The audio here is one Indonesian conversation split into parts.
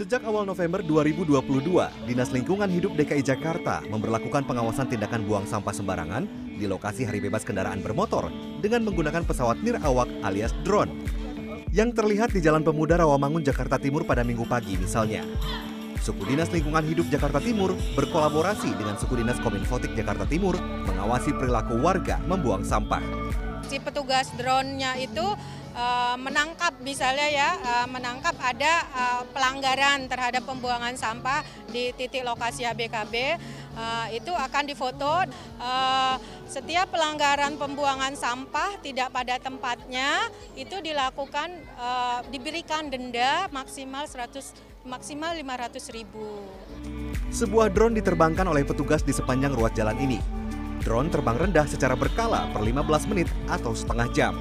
Sejak awal November 2022, Dinas Lingkungan Hidup DKI Jakarta memberlakukan pengawasan tindakan buang sampah sembarangan di lokasi hari bebas kendaraan bermotor dengan menggunakan pesawat nirawak alias drone. Yang terlihat di Jalan Pemuda Rawamangun, Jakarta Timur pada minggu pagi misalnya. Suku Dinas Lingkungan Hidup Jakarta Timur berkolaborasi dengan Suku Dinas Kominfotik Jakarta Timur mengawasi perilaku warga membuang sampah. Si petugas drone-nya itu menangkap misalnya ya uh, menangkap ada uh, pelanggaran terhadap pembuangan sampah di titik lokasi HBKB uh, itu akan difoto setiap pelanggaran pembuangan sampah tidak pada tempatnya itu dilakukan diberikan denda maksimal 100 maksimal 500 ribu. Sebuah drone diterbangkan oleh petugas di sepanjang ruas jalan ini. Drone terbang rendah secara berkala per 15 menit atau setengah jam.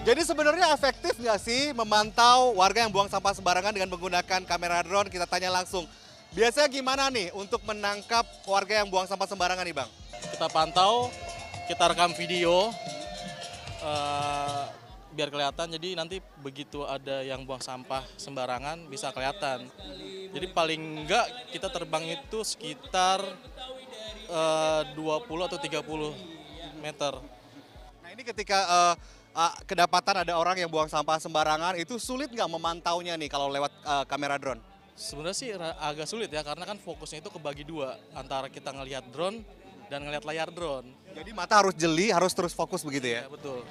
Jadi sebenarnya efektif nggak sih memantau warga yang buang sampah sembarangan dengan menggunakan kamera drone? Kita tanya langsung. Biasanya gimana nih untuk menangkap warga yang buang sampah sembarangan nih Bang? Kita pantau, kita rekam video, uh, biar kelihatan. Jadi nanti begitu ada yang buang sampah sembarangan bisa kelihatan. Jadi paling enggak kita terbang itu sekitar uh, 20 atau 30 meter. Nah ini ketika uh, uh, kedapatan ada orang yang buang sampah sembarangan, itu sulit nggak memantaunya nih kalau lewat uh, kamera drone? Sebenarnya sih agak sulit ya karena kan fokusnya itu kebagi dua antara kita ngelihat drone dan ngelihat layar drone. Jadi mata harus jeli, harus terus fokus begitu ya? ya betul.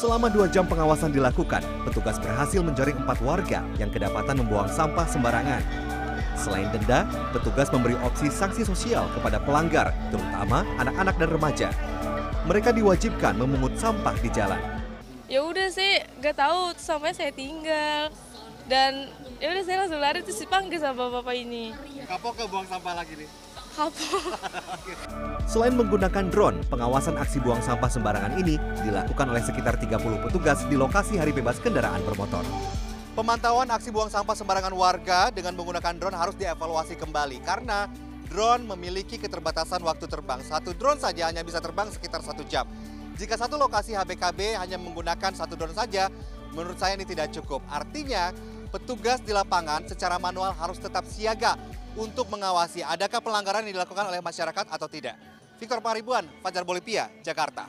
Selama dua jam pengawasan dilakukan, petugas berhasil menjaring empat warga yang kedapatan membuang sampah sembarangan. Selain denda, petugas memberi opsi sanksi sosial kepada pelanggar, terutama anak-anak dan remaja. Mereka diwajibkan memungut sampah di jalan. Ya udah sih, gak tahu sampai saya tinggal dan ya udah saya langsung lari terus dipanggil sama bapak ini. Kapok ke buang sampah lagi nih? Kapok. Selain menggunakan drone, pengawasan aksi buang sampah sembarangan ini dilakukan oleh sekitar 30 petugas di lokasi hari bebas kendaraan bermotor. Pemantauan aksi buang sampah sembarangan warga dengan menggunakan drone harus dievaluasi kembali karena drone memiliki keterbatasan waktu terbang. Satu drone saja hanya bisa terbang sekitar satu jam. Jika satu lokasi HBKB hanya menggunakan satu drone saja, menurut saya ini tidak cukup. Artinya, petugas di lapangan secara manual harus tetap siaga untuk mengawasi adakah pelanggaran yang dilakukan oleh masyarakat atau tidak. Victor Paribuan, Fajar Bolivia, Jakarta.